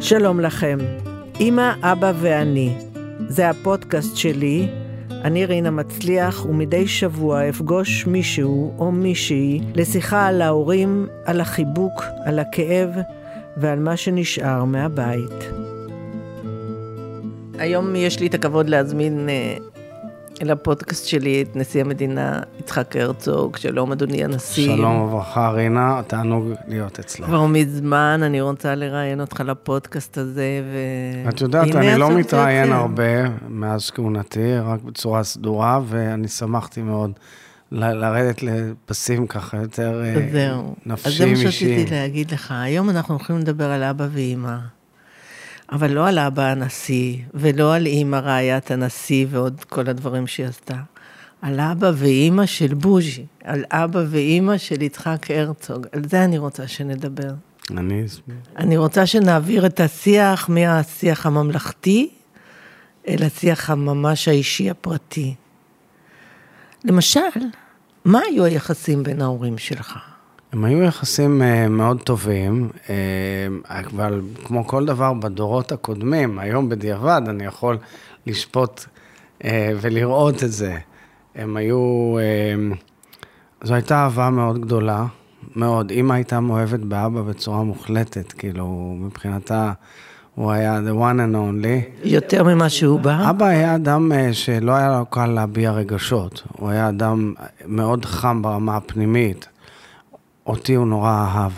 שלום לכם, אמא, אבא ואני. זה הפודקאסט שלי, אני רינה מצליח, ומדי שבוע אפגוש מישהו או מישהי לשיחה על ההורים, על החיבוק, על הכאב ועל מה שנשאר מהבית. היום יש לי את הכבוד להזמין אה, לפודקאסט שלי את נשיא המדינה יצחק הרצוג, שלום אדוני הנשיא. שלום וברכה רינה, תענוג להיות אצלך. כבר מזמן אני רוצה לראיין אותך לפודקאסט הזה, ו... את יודעת, אני לא מתראיין הרבה מאז כהונתי, רק בצורה סדורה, ואני שמחתי מאוד לרדת לפסים ככה יותר אה, זהו. נפשיים, אז זה מה אישיים. שרציתי להגיד לך, היום אנחנו הולכים לדבר על אבא ואימא. אבל לא על אבא הנשיא, ולא על אימא רעיית הנשיא ועוד כל הדברים שהיא עשתה. על אבא ואימא של בוז'י, על אבא ואימא של יצחק הרצוג. על זה אני רוצה שנדבר. אני... אני רוצה שנעביר את השיח מהשיח הממלכתי אל השיח הממש האישי הפרטי. למשל, מה היו היחסים בין ההורים שלך? הם היו יחסים אה, מאוד טובים, אה, אבל כמו כל דבר בדורות הקודמים, היום בדיעבד אני יכול לשפוט אה, ולראות את זה. הם היו, זו הייתה אהבה מאוד גדולה, מאוד. אימא הייתה מאוהבת באבא בצורה מוחלטת, כאילו, מבחינתה הוא היה the one and only. יותר ממה שהוא בא? אבא היה אדם שלא היה לו קל להביע רגשות, הוא היה אדם מאוד חם ברמה הפנימית. אותי הוא נורא אהב.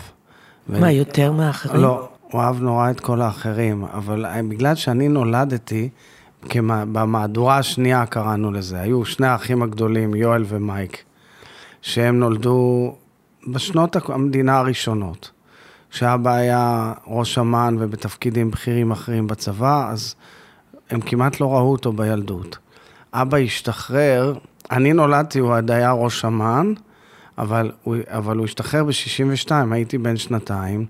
ו- מה, יותר מאחרים? לא, הוא אהב נורא את כל האחרים, אבל אה, בגלל שאני נולדתי, כמה, במהדורה השנייה קראנו לזה, היו שני האחים הגדולים, יואל ומייק, שהם נולדו בשנות המדינה הראשונות. כשאבא היה ראש אמ"ן ובתפקידים בכירים אחרים בצבא, אז הם כמעט לא ראו אותו בילדות. אבא השתחרר, אני נולדתי, הוא עוד היה ראש אמ"ן, אבל הוא, אבל הוא השתחרר ב-62, הייתי בן שנתיים,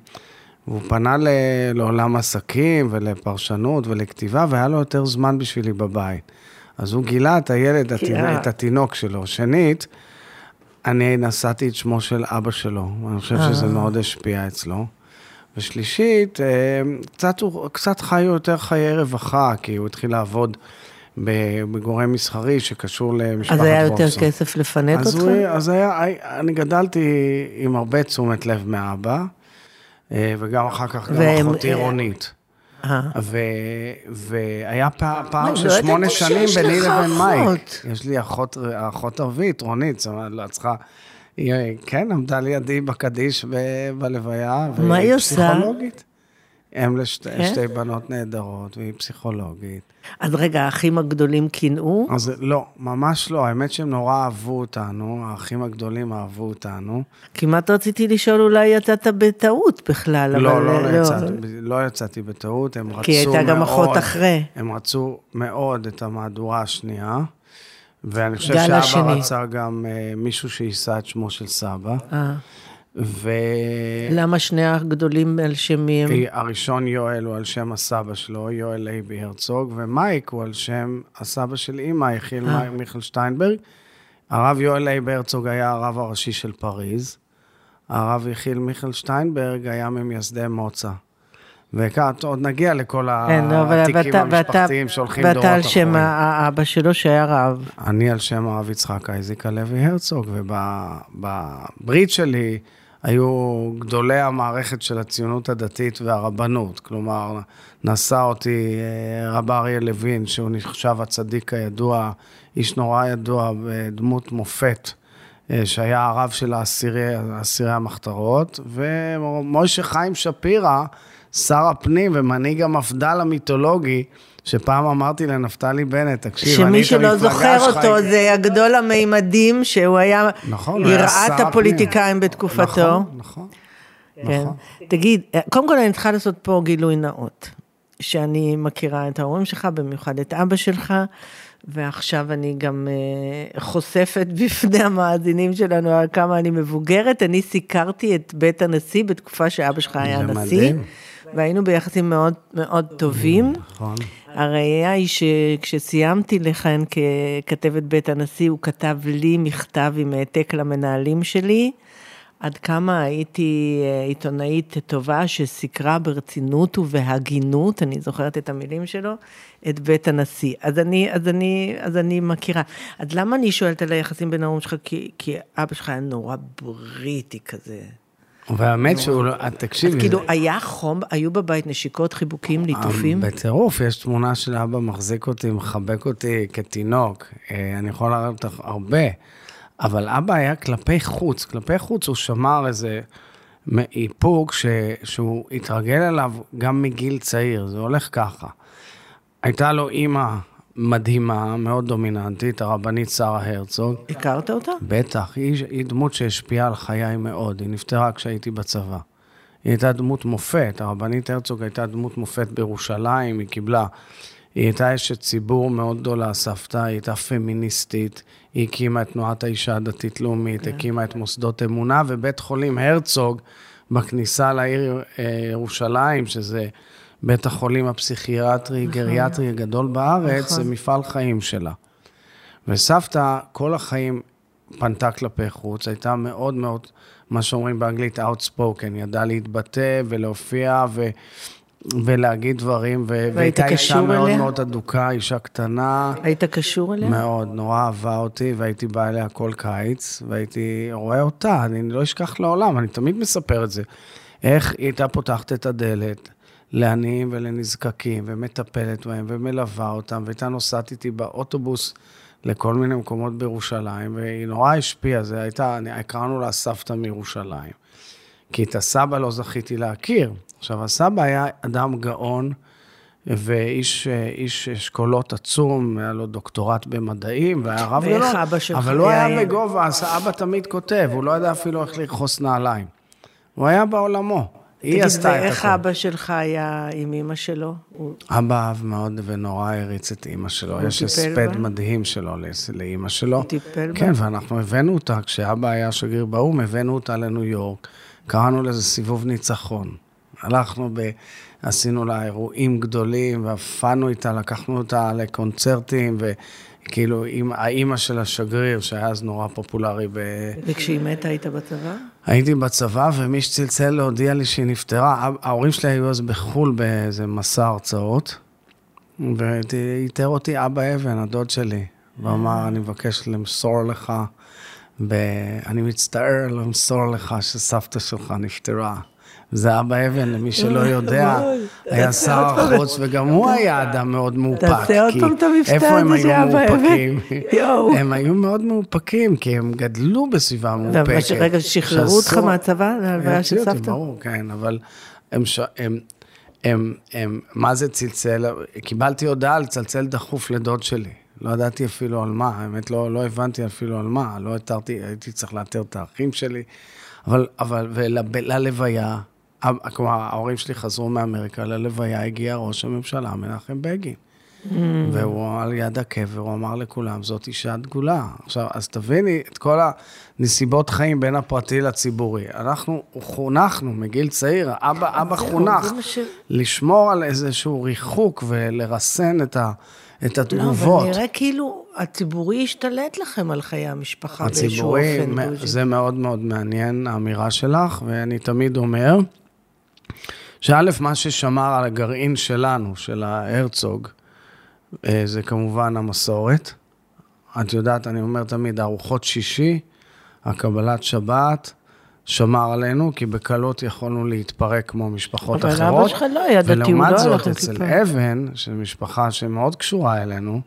והוא פנה ל, לעולם עסקים ולפרשנות ולכתיבה, והיה לו יותר זמן בשבילי בבית. אז הוא גילה את הילד, התינוק, את התינוק שלו. שנית, אני נשאתי את שמו של אבא שלו, ואני חושב שזה אה. מאוד השפיע אצלו. ושלישית, אה, קצת, קצת חיו יותר חיי רווחה, כי הוא התחיל לעבוד בגורם מסחרי שקשור למשפחת אז היה יותר וולפסון. כסף לפנק אז, אותך? הוא, אז היה, אני גדלתי עם הרבה תשומת לב מאבא, אה, וגם אחר כך גם והם- אחותי רונית. אה. ו, והיה פער, פער לא של ידעתי שמונה שנים ביני לבין מייק. יש לי אחות, אחות ערבית, רונית, זאת אומרת, לא צריכה... היא, כן, עמדה לידי בקדיש ב- בלוויה. מה והיא היא עושה? פסיכולוגית. אם לשתי כן? בנות נהדרות, והיא פסיכולוגית. אז רגע, האחים הגדולים קינאו? אז לא, ממש לא. האמת שהם נורא אהבו אותנו, האחים הגדולים אהבו אותנו. כמעט רציתי לשאול, אולי יצאת בטעות בכלל, אבל... לא, לא, לא, לא. יצאתי, לא יצאתי בטעות, הם רצו מאוד... כי הייתה גם אחות אחרי. הם רצו מאוד את המהדורה השנייה, ואני חושב שאבא השני. רצה גם אה, מישהו שיישא את שמו של סבא. אה. ו... למה שני הגדולים על שם מי הם? כי הראשון יואל הוא על שם הסבא שלו, יואל לייבי הרצוג, ומייק הוא על שם הסבא של אימא, יחיל אה. מיכל שטיינברג. הרב יואל לייבי הרצוג היה הרב הראשי של פריז. הרב יחיל מיכל שטיינברג היה ממייסדי מוצא. וכאן עוד נגיע לכל כן, לא, אבל התיקים ואתה- ואתה- המשפחתיים שהולכים דורות ואתה על. שם האבא שלו שהיה רב. אני על שם הרב יצחק אייזיק הלוי הרצוג, ובברית שלי היו גדולי המערכת של הציונות הדתית והרבנות. כלומר, נשא אותי אה, רב אריה לוין, שהוא נחשב הצדיק הידוע, איש נורא ידוע, בדמות מופת, אה, שהיה הרב של אסירי המחתרות, ומוישה חיים שפירא, שר הפנים ומנהיג המפד"ל המיתולוגי, שפעם אמרתי לנפתלי בנט, תקשיב, אני שמי את שלא המפלגה זוכר שלך אותו זה הגדול המימדים, שהוא היה נכון, הוא היה שר יראת. הפוליטיקאים בתקופתו. נכון, נכון. כן. נכון. תגיד, קודם כל אני צריכה לעשות פה גילוי נאות, שאני מכירה את ההורים שלך, במיוחד את אבא שלך, ועכשיו אני גם אה, חושפת בפני המאזינים שלנו על כמה אני מבוגרת. אני סיקרתי את בית הנשיא בתקופה שאבא שלך היה זה נשיא, מדהים. והיינו ביחסים מאוד מאוד טובים. נכון. הראייה היא שכשסיימתי לכהן ככתבת בית הנשיא, הוא כתב לי מכתב עם העתק למנהלים שלי, עד כמה הייתי אה, עיתונאית טובה שסיקרה ברצינות ובהגינות, אני זוכרת את המילים שלו, את בית הנשיא. אז אני, אז אני, אז אני מכירה. אז למה אני שואלת על היחסים בין ההורים שלך? כי, כי אבא שלך היה נורא בריטי כזה. והאמת שהוא, לא- תקשיבי. אז כאילו, היה חום, היו בבית נשיקות, חיבוקים, ליטופים? בטירוף, יש תמונה של אבא מחזיק אותי, מחבק אותי כתינוק. אה, אני יכול להראות לך הרבה. אבל אבא היה כלפי חוץ, כלפי חוץ הוא שמר איזה איפוק ש... שהוא התרגל אליו גם מגיל צעיר, זה הולך ככה. הייתה לו אימא מדהימה, מאוד דומיננטית, הרבנית שרה הרצוג. הכרת אותה? בטח, היא, היא דמות שהשפיעה על חיי מאוד, היא נפטרה כשהייתי בצבא. היא הייתה דמות מופת, הרבנית הרצוג הייתה דמות מופת בירושלים, היא קיבלה היא הייתה אשת ציבור מאוד גדולה, סבתא, היא הייתה פמיניסטית, היא הקימה את תנועת האישה הדתית-לאומית, כן. הקימה את מוסדות אמונה, ובית חולים הרצוג, בכניסה לעיר אה, ירושלים, שזה בית החולים הפסיכיאטרי, נכון. גריאטרי הגדול בארץ, נכון. זה מפעל חיים שלה. וסבתא, כל החיים פנתה כלפי חוץ, הייתה מאוד מאוד, מה שאומרים באנגלית, outspoken, ידעה להתבטא ולהופיע, ו... ולהגיד דברים, והייתה אישה אליה? מאוד מאוד אדוקה, אישה קטנה. היית קשור אליה? מאוד, נורא אהבה אותי, והייתי בא אליה כל קיץ, והייתי רואה אותה, אני לא אשכח לעולם, אני תמיד מספר את זה. איך היא הייתה פותחת את הדלת לעניים ולנזקקים, ומטפלת בהם, ומלווה אותם, והייתה נוסעת איתי באוטובוס לכל מיני מקומות בירושלים, והיא נורא השפיעה, זה הייתה, הקראנו לה סבתא מירושלים. כי את הסבא לא זכיתי להכיר. עכשיו, הסבא היה אדם גאון ואיש איש אשכולות עצום, היה לו דוקטורט במדעים, והיה רב גדול. ואיך אבא שלך אבל הוא היה היה בגובה, אז אבא תמיד כותב, הוא לא ידע אפילו איך לרכוס נעליים. הוא היה בעולמו. היא עשתה את הכול. תגיד, ואיך אבא שלך היה עם אימא שלו? אבא אהב מאוד ונורא הריץ את אימא שלו. יש הספד מדהים שלו לאימא שלו. הוא טיפל בה? כן, ואנחנו הבאנו אותה, כשאבא היה שגריר באו"ם, הבאנו אותה לניו יורק. קראנו לזה סיבוב ניצחון. הלכנו, ב... עשינו לה אירועים גדולים, ועפנו איתה, לקחנו אותה לקונצרטים, וכאילו, עם האימא של השגריר, שהיה אז נורא פופולרי ב... וכשהיא מתה היית בצבא? הייתי בצבא, ומי שצלצל להודיע לי שהיא נפטרה, ההורים שלי היו אז בחו"ל באיזה מסע הרצאות, ואיתר אותי אבא אבן, הדוד שלי, ואמר, אני מבקש למסור לך, ואני מצטער למסור לך שסבתא שלך נפטרה. זה אבא אבן, למי שלא יודע, היה שר החוץ, וגם הוא היה אדם מאוד מאופק. תעשה עוד פעם את המבטא הזה של אבא אבן. הם היו מאוד מאופקים, כי הם גדלו בסביבה מאופקת. רגע, שחררו אותך מהצבא להלוויה של סבתא? ברור, כן, אבל הם, הם, מה זה צלצל? קיבלתי הודעה לצלצל דחוף לדוד שלי. לא ידעתי אפילו על מה, האמת לא, לא הבנתי אפילו על מה, לא התרתי, הייתי צריך לאתר את האחים שלי, אבל, אבל, וללוויה, כלומר, ההורים שלי חזרו מאמריקה, ללוויה הגיע ראש הממשלה, מנחם בגין. Mm. והוא על יד הקבר, הוא אמר לכולם, זאת אישה דגולה. עכשיו, אז תביני את כל הנסיבות חיים בין הפרטי לציבורי. אנחנו חונכנו מגיל צעיר, אבא, אבא חונך לשמור על איזשהו ריחוק ולרסן את, ה, את התגובות. לא, אבל נראה כאילו הציבורי השתלט לכם על חיי המשפחה באיזשהו אופן. הציבורי, זה מאוד מאוד מעניין, האמירה שלך, ואני תמיד אומר, שא', מה ששמר על הגרעין שלנו, של ההרצוג, אה, זה כמובן המסורת. את יודעת, אני אומר תמיד, ארוחות שישי, הקבלת שבת, שמר עלינו, כי בקלות יכולנו להתפרק כמו משפחות אבל אחרות. אבל אבא שלך לא היה דתי, הוא לא הלך ולעומת זאת, אצל אבן, שזו משפחה שמאוד קשורה אלינו,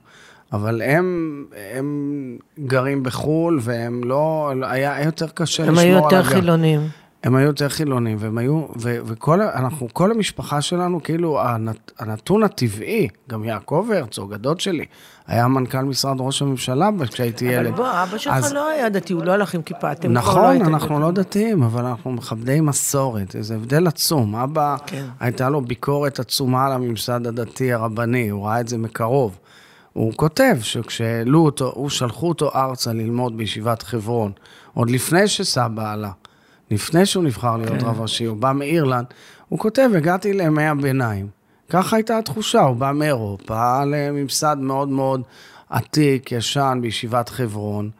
אבל הם, הם גרים בחו"ל, והם לא, היה יותר קשה לשמור על הגר. הם היו יותר חילונים. הם היו יותר חילונים, והם היו, ו, וכל, אנחנו, כל המשפחה שלנו, כאילו, הנת, הנתון הטבעי, גם יעקב הרצוג, הדוד שלי, היה מנכ"ל משרד ראש הממשלה כשהייתי ילד. אבל בוא, אבא שלך אז, לא היה דתי, הוא לא הלך עם כיפה, אתם נכון, לא אנחנו לא דתיים, אבל אנחנו מכבדי מסורת, איזה הבדל עצום. אבא, כן. הייתה לו ביקורת עצומה על הממסד הדתי הרבני, הוא ראה את זה מקרוב. הוא כותב שכשהעלו אותו, הוא שלחו אותו ארצה ללמוד בישיבת חברון, עוד לפני שסבא עלה. לפני שהוא נבחר להיות כן. רב ראשי, הוא בא מאירלנד, הוא כותב, הגעתי לימי הביניים. ככה הייתה התחושה, הוא בא מאירופה לממסד מאוד מאוד עתיק, ישן, בישיבת חברון.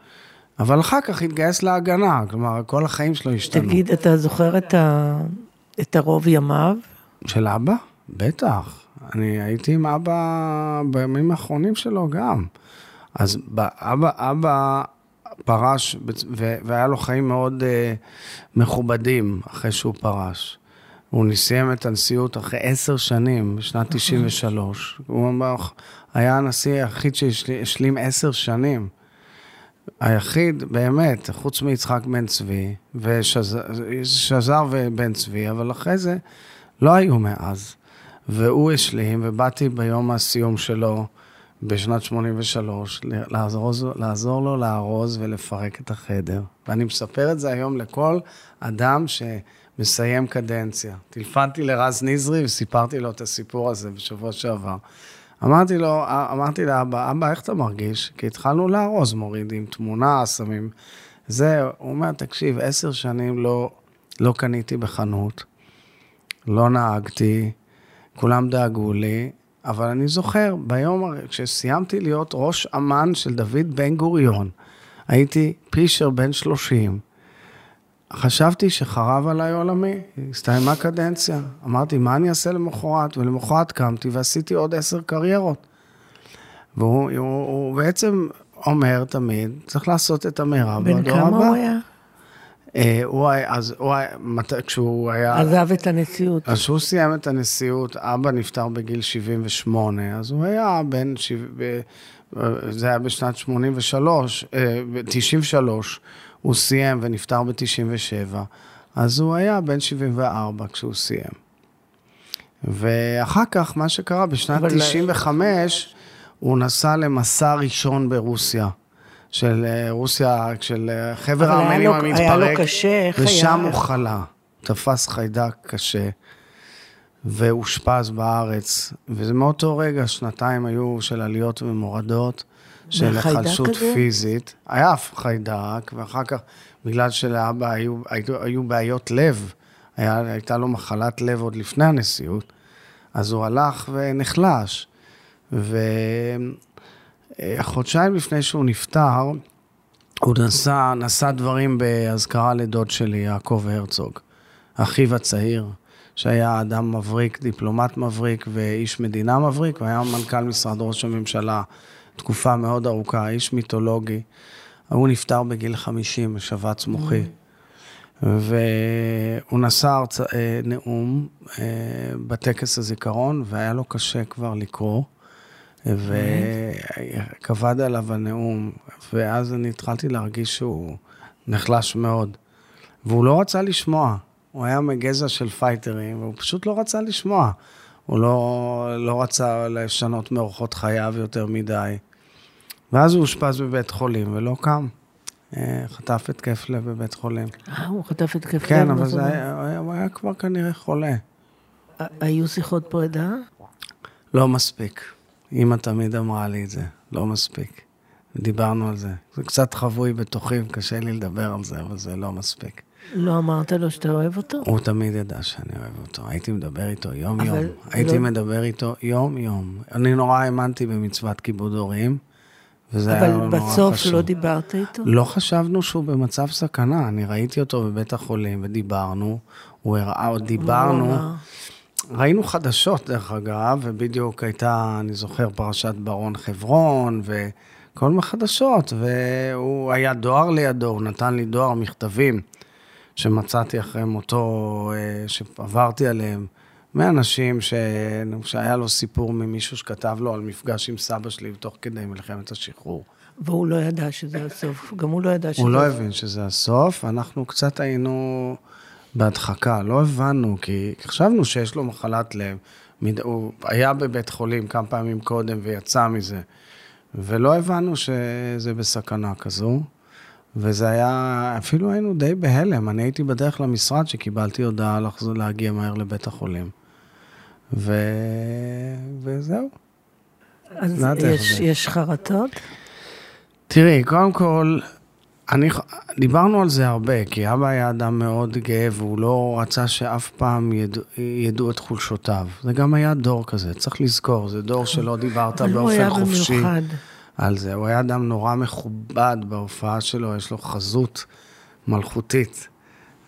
אבל אחר כך התגייס להגנה, כלומר, כל החיים שלו השתנו. תגיד, אתה זוכר את, ה... את הרוב ימיו? של אבא? בטח. אני הייתי עם אבא בימים האחרונים שלו גם. אז אבא, אבא פרש, והיה לו חיים מאוד uh, מכובדים אחרי שהוא פרש. הוא סיים את הנשיאות אחרי עשר שנים, בשנת 93. הוא אמר, היה הנשיא היחיד שהשלים עשר שנים. היחיד, באמת, חוץ מיצחק בן צבי, ושזר ובן צבי, אבל אחרי זה לא היו מאז. והוא השלים, ובאתי ביום הסיום שלו בשנת 83, לעזור, לעזור לו לארוז ולפרק את החדר. ואני מספר את זה היום לכל אדם שמסיים קדנציה. טלפנתי לרז נזרי וסיפרתי לו את הסיפור הזה בשבוע שעבר. אמרתי לו, אמרתי לאבא, אבא, איך אתה מרגיש? כי התחלנו לארוז, מורידים תמונה, שמים... זה, הוא אומר, תקשיב, עשר שנים לא, לא קניתי בחנות, לא נהגתי, כולם דאגו לי, אבל אני זוכר, ביום, כשסיימתי להיות ראש אמ"ן של דוד בן גוריון, הייתי פישר בן 30, חשבתי שחרב עליי עולמי, הסתיימה קדנציה. אמרתי, מה אני אעשה למחרת? ולמחרת קמתי ועשיתי עוד עשר קריירות. והוא הוא, הוא בעצם אומר תמיד, צריך לעשות את המרב בדור הבא. בן כמה הוא היה? אה, הוא היה, אז הוא היה, מת, כשהוא היה... עזב את הנשיאות. אז כשהוא סיים את הנשיאות, אבא נפטר בגיל 78, אז הוא היה בן... זה היה בשנת 83, 93. אה, הוא סיים ונפטר ב-97, אז הוא היה בן 74 כשהוא סיים. ואחר כך, מה שקרה, בשנת 95, הוא נסע למסע ראשון ברוסיה. של אה, רוסיה, של אה, חבר הארמנים המתפרק. היה לו קשה, איך היה? ושם הוא חלה. תפס חיידק קשה, ואושפז בארץ. וזה מאותו רגע, שנתיים היו של עליות ומורדות. של היחלשות פיזית. היה אף חיידק, ואחר כך, בגלל שלאבא היו, היו, היו בעיות לב, היה, הייתה לו מחלת לב עוד לפני הנשיאות, אז הוא הלך ונחלש. וחודשיים לפני שהוא נפטר, הוא נשא, נשא דברים באזכרה לדוד שלי, יעקב הרצוג, אחיו הצעיר, שהיה אדם מבריק, דיפלומט מבריק ואיש מדינה מבריק, והיה מנכ"ל משרד ראש הממשלה תקופה מאוד ארוכה, איש מיתולוגי. הוא נפטר בגיל 50, משבץ מוחי. והוא נשא הרצ... אה, נאום אה, בטקס הזיכרון, והיה לו קשה כבר לקרוא, וכבד עליו הנאום, ואז אני התחלתי להרגיש שהוא נחלש מאוד. והוא לא רצה לשמוע, הוא היה מגזע של פייטרים, והוא פשוט לא רצה לשמוע. הוא לא, לא רצה לשנות מאורחות חייו יותר מדי. ואז הוא אושפז בבית חולים ולא קם. אה, חטף התקף לב בבית חולים. אה, הוא חטף התקף לב? כן, אבל זה היה, הוא היה כבר כנראה חולה. היו שיחות פרידה? לא מספיק. אימא תמיד אמרה לי את זה, לא מספיק. דיברנו על זה. זה קצת חבוי בתוכי, קשה לי לדבר על זה, אבל זה לא מספיק. לא אמרת לו שאתה אוהב אותו? הוא תמיד ידע שאני אוהב אותו. הייתי מדבר איתו יום-יום. הייתי לא... מדבר איתו יום-יום. אני נורא האמנתי במצוות כיבוד הורים. וזה היה נורא חשוב. אבל בסוף לא דיברת איתו? לא חשבנו שהוא במצב סכנה. אני ראיתי אותו בבית החולים ודיברנו, הוא הראה, עוד דיברנו. ראינו חדשות, דרך אגב, ובדיוק הייתה, אני זוכר, פרשת ברון חברון, וכל מיני חדשות, והוא היה דואר לידו, הוא נתן לי דואר מכתבים שמצאתי אחרי מותו, אה, שעברתי עליהם. מאנשים ש... שהיה לו סיפור ממישהו שכתב לו על מפגש עם סבא שלי תוך כדי מלחמת השחרור. והוא לא ידע שזה הסוף, גם הוא לא ידע שזה... הוא לא הבין שזה הסוף, אנחנו קצת היינו בהדחקה, לא הבנו, כי חשבנו שיש לו מחלת לב. הוא היה בבית חולים כמה פעמים קודם ויצא מזה, ולא הבנו שזה בסכנה כזו. וזה היה, אפילו היינו די בהלם. אני הייתי בדרך למשרד שקיבלתי הודעה לחזור, להגיע מהר לבית החולים. ו... וזהו. אז יש, יש חרטות? תראי, קודם כל, אני, דיברנו על זה הרבה, כי אבא היה אדם מאוד גאה והוא לא רצה שאף פעם ידעו, ידעו את חולשותיו. זה גם היה דור כזה, צריך לזכור, זה דור שלא דיברת באופן חופשי. במיוחד. על זה. הוא היה אדם נורא מכובד בהופעה שלו, יש לו חזות מלכותית.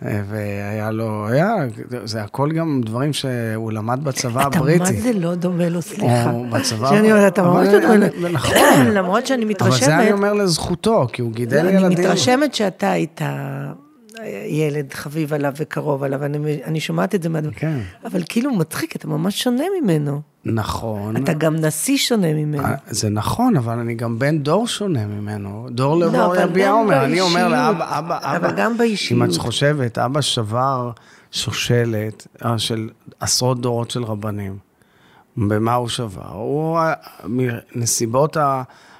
אה, והיה לו, היה, זה הכל גם דברים שהוא למד בצבא הבריטי. אתה מה זה לא דומה לו, סליחה. או בצבא... שאני אומרת, אתה ממש לא דומה לו. נכון. למרות שאני מתרשמת... אבל זה אני אומר לזכותו, כי הוא גידל ילדים. אני מתרשמת שאתה היית ילד חביב עליו וקרוב עליו, אני, אני שומעת את זה מהדברים. כן. אבל כאילו מצחיק, אתה ממש שונה ממנו. נכון. אתה גם נשיא שונה ממנו. אה, זה נכון, אבל אני גם בן דור שונה ממנו. דור לא, לבוא אבל יביע אומר, אני אומר. לאבא, אבא, אבא. אבל גם באישיות. אם את חושבת, אבא שבר שושלת אה, של עשרות דורות של רבנים. במה הוא שבר? הוא, אה, מנסיבות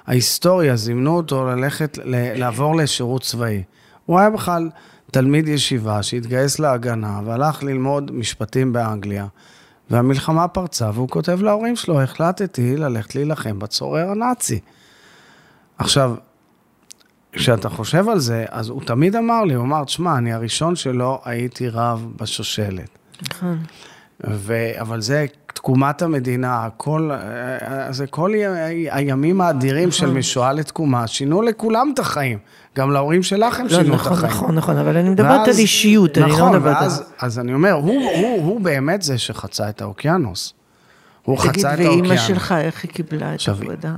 ההיסטוריה זימנו אותו ללכת, ל- לעבור לשירות צבאי. הוא היה בכלל תלמיד ישיבה שהתגייס להגנה והלך ללמוד משפטים באנגליה. והמלחמה פרצה, והוא כותב להורים שלו, החלטתי ללכת להילחם בצורר הנאצי. עכשיו, כשאתה חושב על זה, אז הוא תמיד אמר לי, הוא אמר, תשמע, אני הראשון שלא הייתי רב בשושלת. נכון. ו... אבל זה תקומת המדינה, כל, אה, זה כל הימים האדירים של משואה לתקומה, שינו לכולם את החיים. גם להורים שלך הם לא, שינו את נכון, החיים. נכון, נכון, אבל אני מדברת ואז- על אישיות, אני לא נכון, מדברת על... אז אני אומר, הוא, הוא, הוא באמת זה שחצה את האוקיינוס. הוא תגיד, חצה את ואימא האוקיינוס. שלך, איך היא קיבלה את העבודה?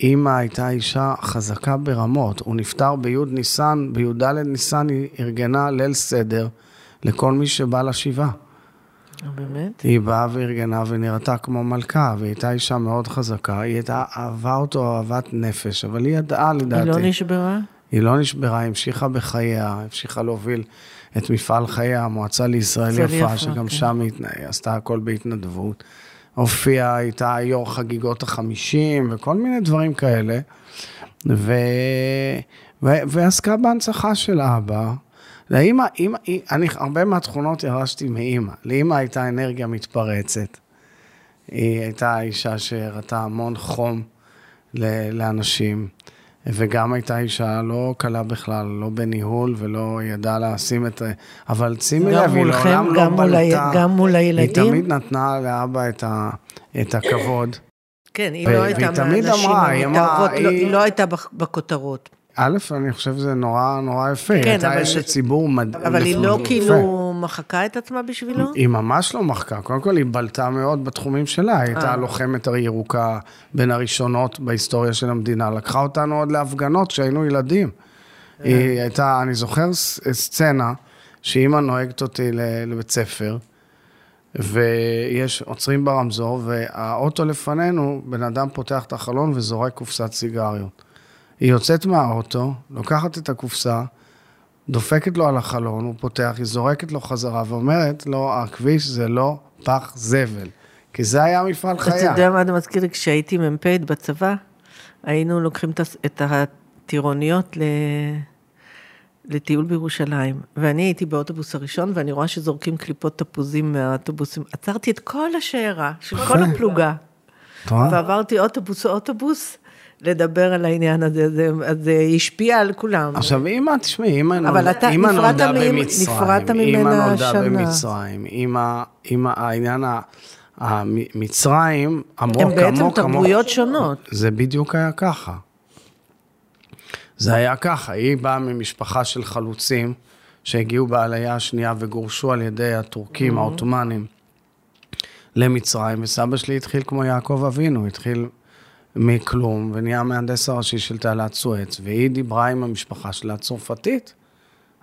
אימא הייתה אישה חזקה ברמות. הוא נפטר בי' ניסן, בי"ד ניסן היא ארגנה ליל סדר לכל מי שבא לשבעה. אה, באמת? היא באה וארגנה ונראתה כמו מלכה, והיא הייתה אישה מאוד חזקה. היא הייתה, אהבה אותו אהבת נפש, אבל היא ידעה לדעתי. היא לא נשברה? היא לא נשברה, היא המשיכה בחייה, המשיכה להוביל את מפעל חייה, המועצה לישראל יפה, יפה, שגם כן. שם היא עשתה הכל בהתנדבות. הופיעה, הייתה יו"ר חגיגות החמישים וכל מיני דברים כאלה. ו... ו... ועסקה בהנצחה של אבא. לאמא, אמא, אני הרבה מהתכונות ירשתי מאימא. לאמא הייתה אנרגיה מתפרצת. היא הייתה אישה שהראתה המון חום ל- לאנשים, וגם הייתה אישה לא קלה בכלל, לא בניהול ולא ידעה לשים את... אבל שימי לב, היא לעולם לא בלטה. גם מול היא הילדים? תמיד נתנה לאבא את, ה, את הכבוד. כן, היא לא הייתה מהנשים אמרה, היא המתערבות, לא- היא- היא לא הייתה בכ- בכותרות. א', אני חושב שזה נורא נורא יפה. כן, הייתה אבל- אשת ציבור מדהים. אבל היא לא. כאילו מחקה את עצמה בשבילו? היא ממש לא מחקה. קודם כל, היא בלטה מאוד בתחומים שלה. היא הייתה אה. לוחמת הירוקה בין הראשונות בהיסטוריה של המדינה. לקחה אותנו עוד להפגנות כשהיינו ילדים. אה. היא הייתה, אני זוכר סצנה שאימא נוהגת אותי לבית ספר, ויש, עוצרים ברמזור, והאוטו לפנינו, בן אדם פותח את החלון וזורק קופסת סיגריות. היא יוצאת מהאוטו, לוקחת את הקופסה, דופקת לו על החלון, הוא פותח, היא זורקת לו חזרה ואומרת לו, הכביש זה לא פח זבל. כי זה היה מפעל אתה חיה. יודע מה זה מזכיר לי? כשהייתי מ"פית בצבא, היינו לוקחים את הטירוניות ל... לטיול בירושלים, ואני הייתי באוטובוס הראשון, ואני רואה שזורקים קליפות תפוזים מהאוטובוסים. עצרתי את כל השיירה של כל הפלוגה? ועברתי אוטובוס אוטובוס לדבר על העניין הזה, זה, זה השפיע על כולם. עכשיו, אימא, תשמעי, אימא אבל נולדה, אתה אימא נפרדת נולדה במצרים. נפרדת אימא ממנה נולדה. במצרים. אימא, אימא, העניין, ה- המצרים, עמוק, הם עמוק, בעצם עמוק. תרבויות שונות. זה בדיוק היה ככה. זה היה ככה, היא באה ממשפחה של חלוצים שהגיעו בעלייה השנייה וגורשו על ידי הטורקים, Mm-hmm. העות'מאנים, למצרים, וסבא שלי התחיל כמו יעקב אבינו, התחיל מכלום ונהיה המהנדס הראשי של תעלת סואץ, והיא דיברה עם המשפחה שלה צרפתית.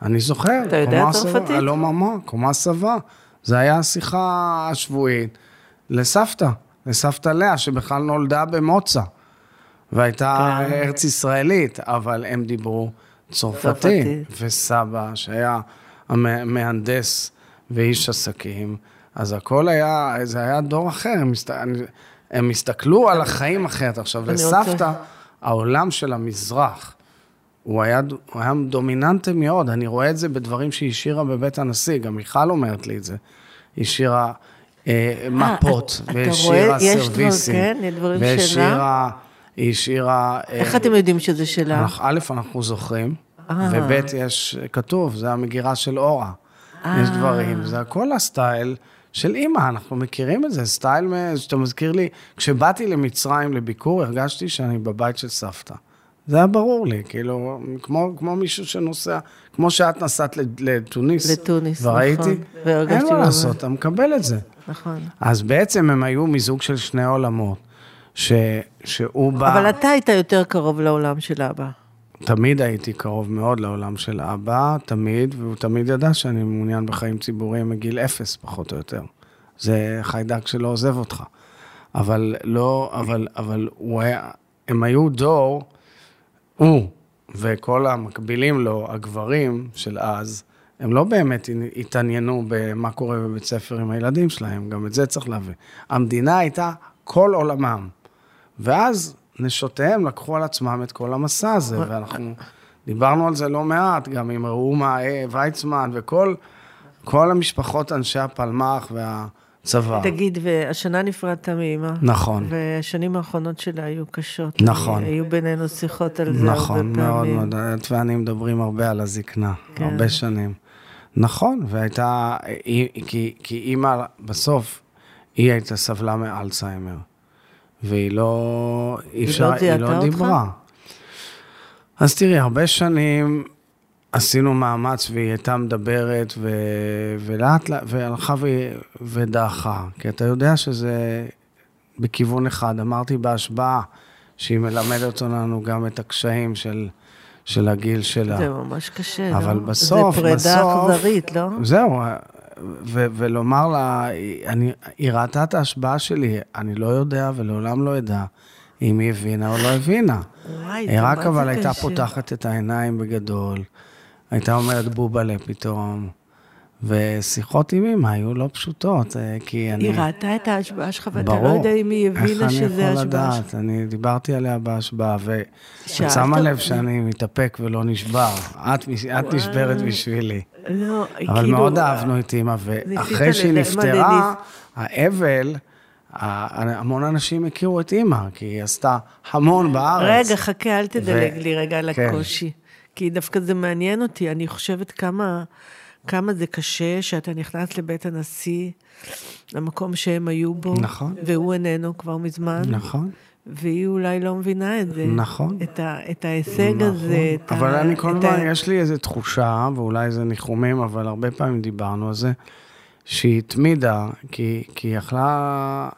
אני זוכר. אתה יודע צרפתית? לא ממה, קומה סבא. זה היה השיחה השבועית לסבתא, לסבתא לאה, שבכלל נולדה במוצא. והייתה כן. ארץ ישראלית, אבל הם דיברו. צרפתית. וסבא, שהיה המהנדס ואיש עסקים, אז הכל היה, זה היה דור אחר, הסת... הם הסתכלו על החיים אחרת. עכשיו, אני רוצה- לסבתא, העולם של המזרח, הוא היה, הוא היה דומיננטי מאוד, אני רואה את זה בדברים שהיא השאירה בבית הנשיא, גם מיכל אומרת לי את זה. היא השאירה אה, מפות, אתה והשאירה סרוויסים. כן. והשאירה, היא השאירה... אה, איך אתם יודעים שזה שלה? אנחנו- א', אנחנו זוכרים, אה. וב', יש, כתוב, זה המגירה של אורה. יש דברים, זה הכל הסטייל של אימא, אנחנו מכירים את זה, סטייל שאתה מזכיר לי, כשבאתי למצרים לביקור, הרגשתי שאני בבית של סבתא. זה היה ברור לי, כאילו, כמו, כמו מישהו שנוסע, כמו שאת נסעת לתוניס. לתוניס, וראיתי, נכון. והרגשתי אין מה לעשות, אתה מקבל את זה. נכון. אז בעצם הם היו מיזוג של שני עולמות, ש, שהוא בא... אבל אתה היית יותר קרוב לעולם של אבא. תמיד הייתי קרוב מאוד לעולם של אבא, תמיד, והוא תמיד ידע שאני מעוניין בחיים ציבוריים מגיל אפס, פחות או יותר. זה חיידק שלא עוזב אותך. אבל לא, אבל, אבל הוא היה, הם היו דור, הוא וכל המקבילים לו, הגברים של אז, הם לא באמת התעניינו במה קורה בבית ספר עם הילדים שלהם, גם את זה צריך להבין. המדינה הייתה כל עולמם. ואז נשותיהם לקחו על עצמם את כל המסע הזה, ואנחנו דיברנו על זה לא מעט, גם עם ראומה אה, ויצמן וכל כל המשפחות אנשי הפלמח והצבא. תגיד, והשנה נפרדת מאמא. נכון. והשנים האחרונות שלה היו קשות. נכון. היו בינינו שיחות על זה הרבה נכון, פעמים. מאוד מאוד. את ואני מדברים הרבה על הזקנה, כן. הרבה שנים. נכון, והייתה, כי, כי אימא, בסוף, היא הייתה סבלה מאלצהיימר. והיא לא, אי לא אפשר, היא זיהתה לא אותך? דיברה. אז תראי, הרבה שנים עשינו מאמץ והיא הייתה מדברת, ו... ולאט לאט, והלכה ו... ודעכה. כי אתה יודע שזה בכיוון אחד. אמרתי בהשבעה שהיא מלמדת אותנו גם את הקשיים של, של הגיל שלה. זה ממש קשה, אבל לא? בסוף, זה פרידה בסוף- אכזרית, לא? זהו, ו- ולומר לה, אני, היא ראתה את ההשבעה שלי, אני לא יודע ולעולם לא אדע אם היא הבינה או לא הבינה. וואי, היא רק אבל הייתה קשה. פותחת את העיניים בגדול, הייתה אומרת בובלה פתאום, ושיחות עם אמא היו לא פשטות, אה, כי אני... היא ראתה את ההשבעה שלך, ואתה. לא יודע אם היא איך הבינה אני שזה יכול ההשבעה שלך. לדעת? אני דיברתי עליה בהשבעה, ואת שמה לב? שאני מתאפק ולא נשבר. את, את נשברת בשבילי. לא, אבל כאילו... מאוד אהבנו את אימא, ואחרי שהיא נפטרה, האבל, המון אנשים הכירו את אימא, כי היא עשתה המון בארץ. רגע, חכה, אל תדלג ו- לי רגע על כן. הקושי. כי דווקא זה מעניין אותי, אני חושבת כמה, כמה זה קשה שאתה נכנס לבית הנשיא, למקום שהם היו בו. נכון. והוא איננו כבר מזמן. נכון, והיא אולי לא מבינה את זה. נכון. את, ה, את ההישג הזה. את אבל ה, אני כל הזמן, ה- יש לי איזו תחושה, ואולי זה ניחומים, אבל הרבה פעמים דיברנו על זה, שהיא התמידה, כי היא יכלה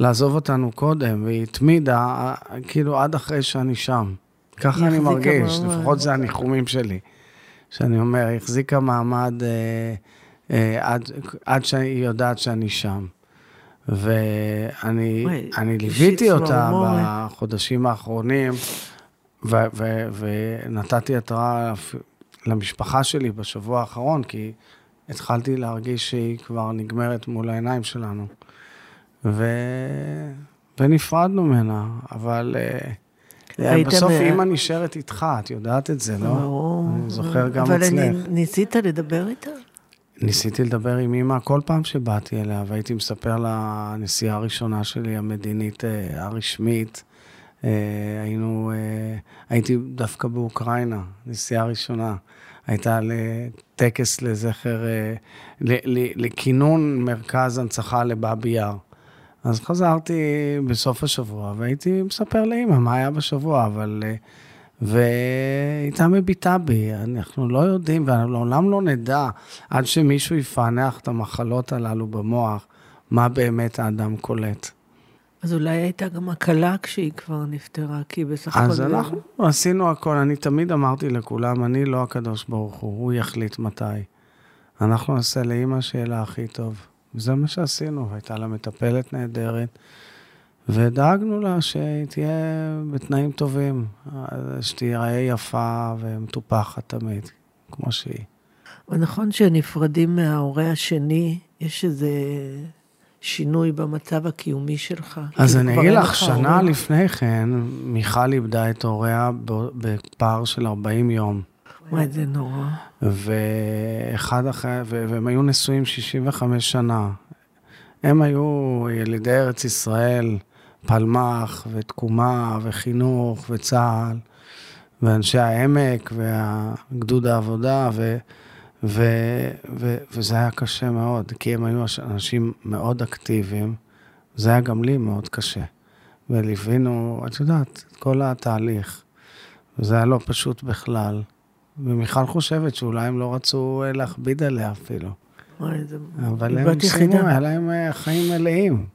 לעזוב אותנו קודם, והיא התמידה, כאילו, עד אחרי שאני שם. ככה אני מרגיש. לפחות זה הניחומים שלי. שאני אומר, היא החזיקה מעמד אה, אה, עד, עד שהיא יודעת שאני שם. ואני אני ליוויתי אותה. בחודשים האחרונים, ו- ו- ונתתי התראה למשפחה שלי בשבוע האחרון, כי התחלתי להרגיש שהיא כבר נגמרת מול העיניים שלנו. ו... ונפרדנו ממנה, אבל הייתם, בסוף אה, אימא נשארת איתך, את יודעת את זה, לא? ברור. אני זוכר גם אבל אצלך. ניסית לדבר איתה? ניסיתי לדבר עם אימא כל פעם שבאתי אליה, והייתי מספר לה, הנסיעה הראשונה שלי, המדינית, אה, הרשמית, אה, היינו, הייתי דווקא באוקראינה, נסיעה ראשונה. הייתה לטקס לזכר, לכינון מרכז הנצחה לבאבי יאר. אז חזרתי בסוף השבוע, והייתי מספר לאימא מה היה בשבוע, אבל... אה, והייתה מביטה בי, אנחנו לא יודעים, ולעולם לא נדע, עד שמישהו יפענח את המחלות הללו במוח, מה באמת האדם קולט. אז אולי הייתה גם הקלה כשהיא כבר נפטרה, כי בסך הכל... אז זה- אנחנו עשינו הכל, אני תמיד אמרתי לכולם, אני לא הקדוש ברוך הוא, הוא יחליט מתי. אנחנו נעשה לאימא שיהיה לה הכי טוב. וזה מה שעשינו, והייתה לה מטפלת נהדרת, ודאגנו לה שהיא תהיה בתנאים טובים, שתיראה יפה ומטופחת תמיד, כמו שהיא. נכון שנפרדים מההורה השני, יש איזה שינוי במצב הקיומי שלך. אז כאילו, אני אגיד לך, שנה. לפני כן, מיכל איבדה את הוריה בפער של 40 יום. וואי, זה נורא. ואחד אחרי, והם היו נשואים 65 שנה. הם היו ילידי ארץ ישראל, פלמ"ח ותקומה וחינוך וצה"ל, ואנשי העמק והגדוד העבודה, ו, ו, ו, וזה היה קשה מאוד, כי הם היו אנשים מאוד אקטיביים. זה היה גם לי מאוד קשה. וליווינו, את יודעת, את כל התהליך. וזה היה לא פשוט בכלל. ומיכל חושבת שאולי הם לא רצו אה, להכביד עליה אפילו. וואי, זה... אבל הם סיימו, היה להם אה, חיים מלאים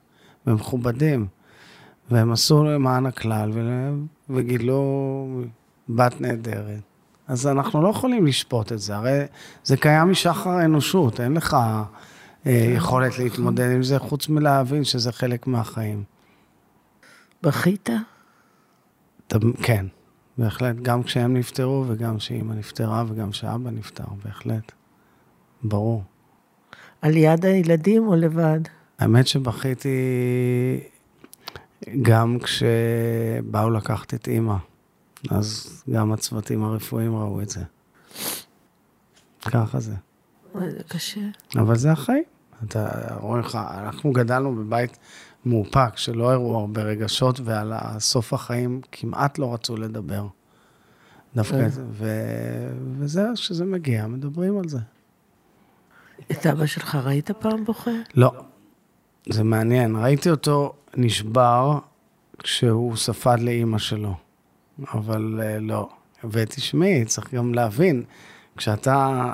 ומכובדים. והם עשו למען הכלל וגידלו בת נהדרת. אז אנחנו לא יכולים לשפוט את זה, הרי זה קיים משחר האנושות, אין לך אה. יכולת להתמודד עם זה, חוץ מלהבין שזה חלק מהחיים. בכית? כן, בהחלט. גם כשהם נפטרו וגם כשאימא נפטרה וגם כשאבא נפטר, בהחלט. ברור. על יד הילדים או לבד? האמת שבכיתי גם כשבאו לקחת את אימא. אז גם הצוותים הרפואיים ראו את זה. ככה זה. זה קשה. אבל זה החיים. אתה רואה לך, אנחנו גדלנו בבית מאופק, שלא הראו הרבה רגשות, ועל סוף החיים כמעט לא רצו לדבר. דווקא, אה. ו... וזהו, כשזה מגיע, מדברים על זה. את אבא שלך ראית פעם בוכה? לא. זה מעניין. ראיתי אותו נשבר כשהוא ספד לאימא שלו. אבל uh, לא. ותשמעי, צריך גם להבין, כשאתה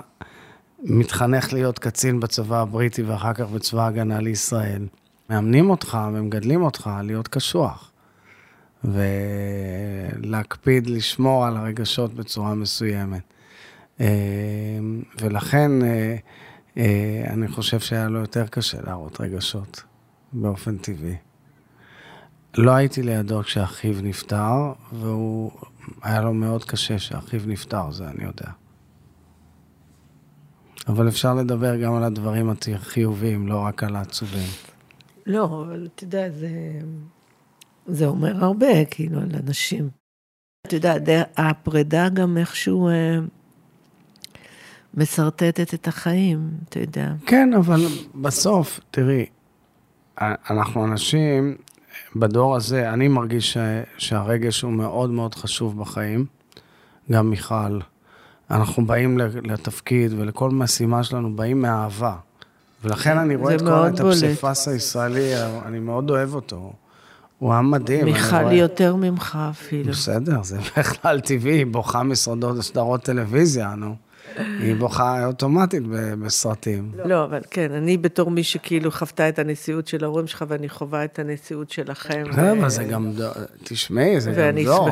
מתחנך להיות קצין בצבא הבריטי ואחר כך בצבא ההגנה לישראל, מאמנים אותך ומגדלים אותך להיות קשוח. ולהקפיד לשמור על הרגשות בצורה מסוימת. אה, ולכן אה, אני חושב שהיה לו יותר קשה להראות רגשות באופן טבעי. לא הייתי לידו כשאחיו נפטר, והוא, היה לו מאוד קשה שאחיו נפטר, זה אני יודע. אבל אפשר לדבר גם על הדברים החיוביים, לא רק על העצובים. לא, אבל אתה יודע, זה, זה אומר הרבה, כאילו, על אנשים. אתה יודע, הפרידה גם איכשהו אה, משרטטת את החיים, אתה יודע. כן, אבל בסוף, תראי, אנחנו אנשים בדור הזה, אני מרגיש שהרגש הוא מאוד מאוד חשוב בחיים. גם מיכל. אנחנו באים לתפקיד ולכל משימה שלנו, באים מאהבה. ולכן אני רואה את כל את הפסיפס הישראלי, אני מאוד אוהב אותו. הוא עם מדהים. מיכל רואה... יותר ממך אפילו. בסדר, זה בכלל טבעי, היא בוכה מסעדות וסדרות טלוויזיה, נו. היא בוכה אוטומטית בסרטים. לא, אבל כן, אני בתור מי שכאילו חוותה את הנשיאות של ההורים שלך, ואני חווה את הנשיאות שלכם. כן, אבל זה גם, תשמעי, זה גם דור.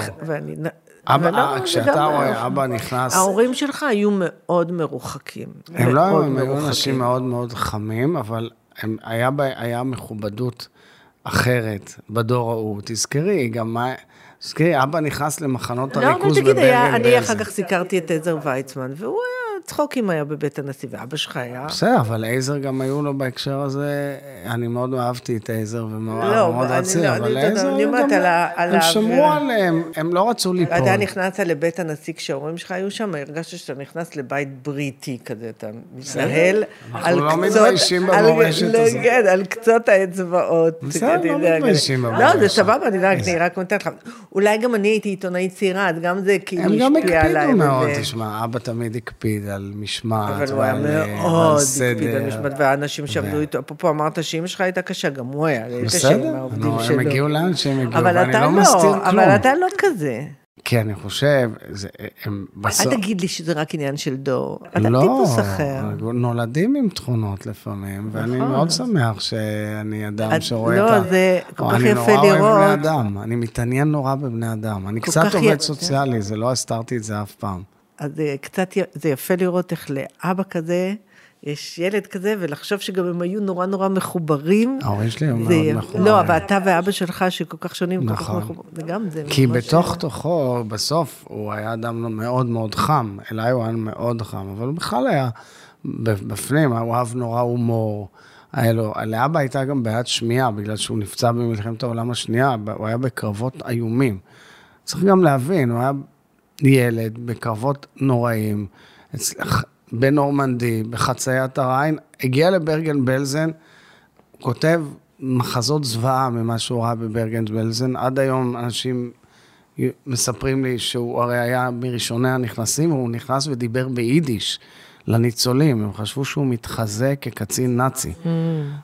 אבא, כשאתה רואה, אבא נכנס... ההורים שלך היו מאוד מרוחקים. הם לא היו, הם היו אנשים מאוד מאוד חמים, אבל היה מכובדות אחרת בדור ההוא. תזכרי, גם מה... תזכרי, אבא נכנס למחנות הריכוז בברגן בלזן. לא, אבל תגיד, אני אחר כך סיקרתי את עזר ויצמן, והוא היה, צחוקים היה בבית הנשיא, ואבא שלך היה... בסדר, אבל עזר גם היו לו בהקשר הזה, אני מאוד אהבתי את עזר, ומאוד לא, רציתי, לא, אבל עזר גם, הם שמרו עליהם, הם לא רצו ליפול. אתה נכנסת לבית הנשיא כשההורים שלך היו שם, הרגשת שאתה נכנס לבית בריטי כזה, אתה מתנהל על קצות... אנחנו לא מתביישים במורשת הזאת. כן, על קצות האצבעות. בסדר, לא מתביישים במורשת. לא, זה סבבה, אני רק נותנת לך. אולי גם אני הייתי עיתונאית צעירה, אז גם זה כאילו השפיע עליי. הם גם הקפידו מאוד, תשמע, אבא תמיד הקפיד על משמעת אבל הוא היה מאוד הקפיד על משמעת, והאנשים שעבדו איתו, אפרופו אמרת שאמא שלך הייתה קשה, גם הוא היה קשה עם העובדים שלו. הם הגיעו לאן שהם הגיעו, ואני לא מסתיר כלום. אבל אתה לא כזה. כי אני חושב, זה, הם בסוף... אל תגיד לי שזה רק עניין של דור, אתה לא, טיפוס אחר. לא, נולדים עם תכונות לפעמים, נכון. ואני מאוד שמח שאני אדם את, שרואה לא, את ה... לא, זה כל כך יפה לראות. אני נורא אוהב בני אדם, אני מתעניין נורא בבני אדם. אני קצת עובד י... סוציאלי, זה לא הסתרתי את זה אף פעם. אז זה קצת, זה יפה לראות איך לאבא כזה... יש ילד כזה, ולחשוב שגם הם היו נורא נורא מחוברים. ההורים שלי היו מאוד מחוברים. לא, אבל אתה ואבא שלך, שכל כך שונים, נכון. כל כך נכון. מחוברים, זה גם זה. כי בתוך תוכו, בסוף, הוא היה אדם מאוד מאוד חם. אליי הוא היה מאוד חם, אבל הוא בכלל היה בפנים, הוא אהב נורא הומור. היה לו, לאבא הייתה גם בעיית שמיעה, בגלל שהוא נפצע במלחמת העולם השנייה, הוא היה בקרבות איומים. צריך גם להבין, הוא היה ילד בקרבות נוראים. בנורמנדי, בחציית הריין, הגיע לברגן בלזן, כותב מחזות זוועה ממה שהוא ראה בברגן בלזן. עד היום אנשים מספרים לי שהוא הרי היה מראשוני הנכנסים, והוא נכנס ודיבר ביידיש לניצולים, הם חשבו שהוא מתחזה כקצין נאצי. Mm.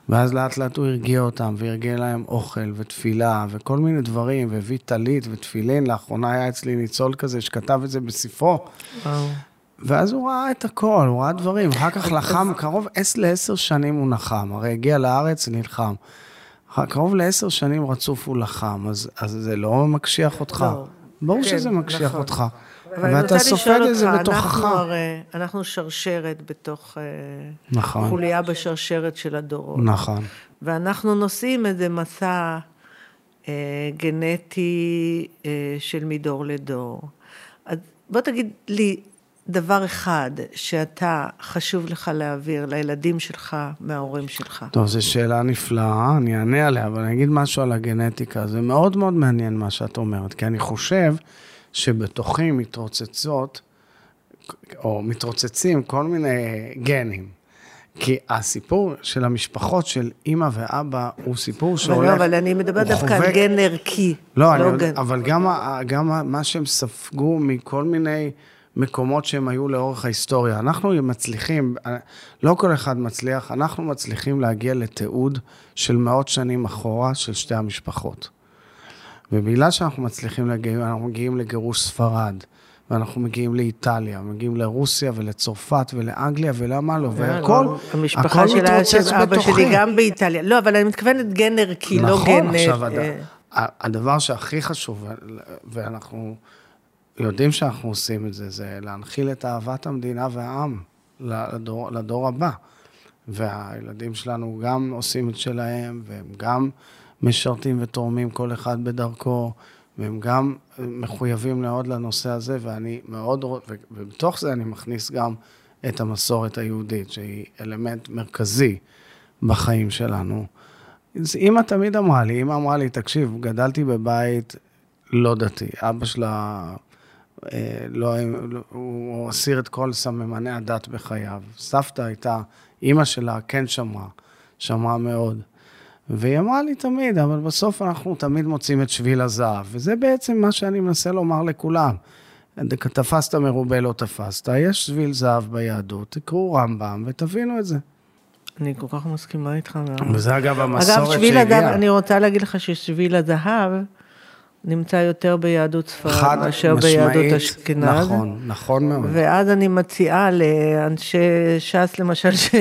ואז לאט לאט הוא הרגיע אותם, והרגיע להם אוכל ותפילה וכל מיני דברים, והביא טלית ותפילין. לאחרונה היה אצלי ניצול כזה שכתב את זה בספרו. וואו. ואז הוא ראה את הכל, הוא ראה דברים. אחר כך לחם, קרוב עש- לעשר שנים הוא נחם. הרי הגיע לארץ, נלחם. קרוב לעשר שנים רצוף הוא לחם, אז, אז זה לא מקשיח אותך. לא. ברור כן, שזה מקשיח נכון. אותך. אבל אני רוצה לשאול אותך, בתוכך. אנחנו הרי, אנחנו שרשרת בתוך אה, נכון, חוליה בשרשרת של הדורות. נכון. ואנחנו נושאים איזה מסע אה, גנטי אה, של מדור לדור. אז בוא תגיד לי דבר אחד שאתה, חשוב לך להעביר לילדים שלך מההורים שלך. טוב, זו שאלה נפלאה, אני אענה עליה, אבל אני אגיד משהו על הגנטיקה. זה מאוד מאוד מעניין מה שאת אומרת, כי אני חושב שבתוכי מתרוצצות, או מתרוצצים כל מיני גנים. כי הסיפור של המשפחות של אימא ואבא הוא סיפור שהולך... לא, אבל אני מדברת דווקא על גן ערכי. לא, אני, גן. אבל גם, גם מה שהם ספגו מכל מיני מקומות שהם היו לאורך ההיסטוריה. אנחנו מצליחים, לא כל אחד מצליח, אנחנו מצליחים להגיע לתיעוד של מאות שנים אחורה של שתי המשפחות. ובגלל שאנחנו מצליחים להגיע, אנחנו מגיעים לגירוש ספרד, ואנחנו מגיעים לאיטליה, מגיעים לרוסיה ולצרפת ולאנגליה ולמה לא, והכל, המשפחה הכל שלה, מתרוצץ של אבא. שלי גם באיטליה. לא, אבל אני מתכוונת גן ערכי, לא נכון, גן... עכשיו, אה, הד... הדבר שהכי חשוב, ואנחנו יודעים שאנחנו עושים את זה, זה להנחיל את אהבת המדינה והעם לדור, לדור הבא. והילדים שלנו גם עושים את שלהם, והם גם משרתים ותורמים כל אחד בדרכו, והם גם מחויבים מאוד לנושא הזה, ואני מאוד, ובתוך זה אני מכניס גם את המסורת היהודית, שהיא אלמנט מרכזי בחיים שלנו. אז אימא תמיד אמרה לי, אימא אמרה לי, תקשיב, גדלתי בבית לא דתי. אבא שלה, אה, לא, הוא הסיר את כל סממני הדת בחייו. סבתא הייתה, אימא שלה כן שמרה, שמרה מאוד. והיא אמרה לי תמיד, אבל בסוף אנחנו תמיד מוצאים את שביל הזהב, וזה בעצם מה שאני מנסה לומר לכולם. תפסת מרובה לא תפסת, יש שביל זהב ביהדות, תקראו רמב"ם ותבינו את זה. אני כל כך מסכימה איתך. וזה אגב אגב, המסורת שביל הזהב, שהגיעה. אני רוצה להגיד לך ששביל הזהב נמצא יותר ביהדות ספרד מאשר משמעית, ביהדות אשכנז. נכון, נכון מאוד. ואז אני מציעה לאנשי ש"ס, למשל, ש...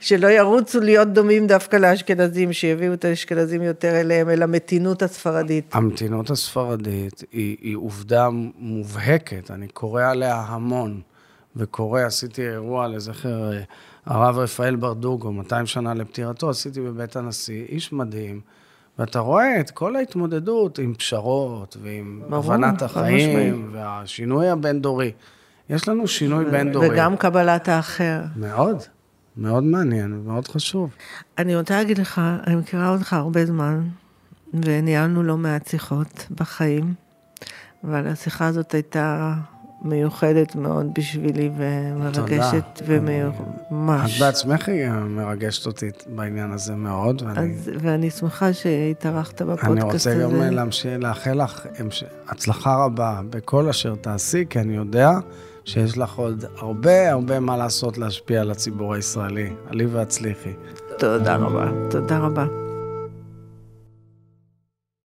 שלא ירוצו להיות דומים דווקא לאשכנזים, שיביאו את האשכנזים יותר אליהם, אל המתינות הספרדית. המתינות הספרדית היא, היא עובדה מובהקת, אני קורא עליה המון, וקורא, עשיתי אירוע לזכר אה, הרב רפאל ברדוגו, 200 שנה לפטירתו, עשיתי בבית הנשיא, איש מדהים, ואתה רואה את כל ההתמודדות עם פשרות, ועם הבנת החיים, והשינוי הבין-דורי. יש לנו שינוי בין-דורי. וגם קבלת האחר. מאוד, מאוד מעניין ומאוד חשוב. אני רוצה להגיד לך, אני מכירה אותך הרבה זמן, וניהלנו לא מעט שיחות בחיים, אבל השיחה הזאת הייתה מיוחדת מאוד בשבילי ומרגשת וממש. את בעצמך היא מרגשת אותי בעניין הזה מאוד, ואני, אז, ואני שמחה שהתארחת בפודקאסט אני הזה. רוצה גם להמשיך, לאחל לך הצלחה רבה בכל אשר תעשי, כי אני יודע שיש לך עוד הרבה הרבה מה לעשות להשפיע על הציבור הישראלי. עלי והצליחי. תודה רבה, תודה רבה.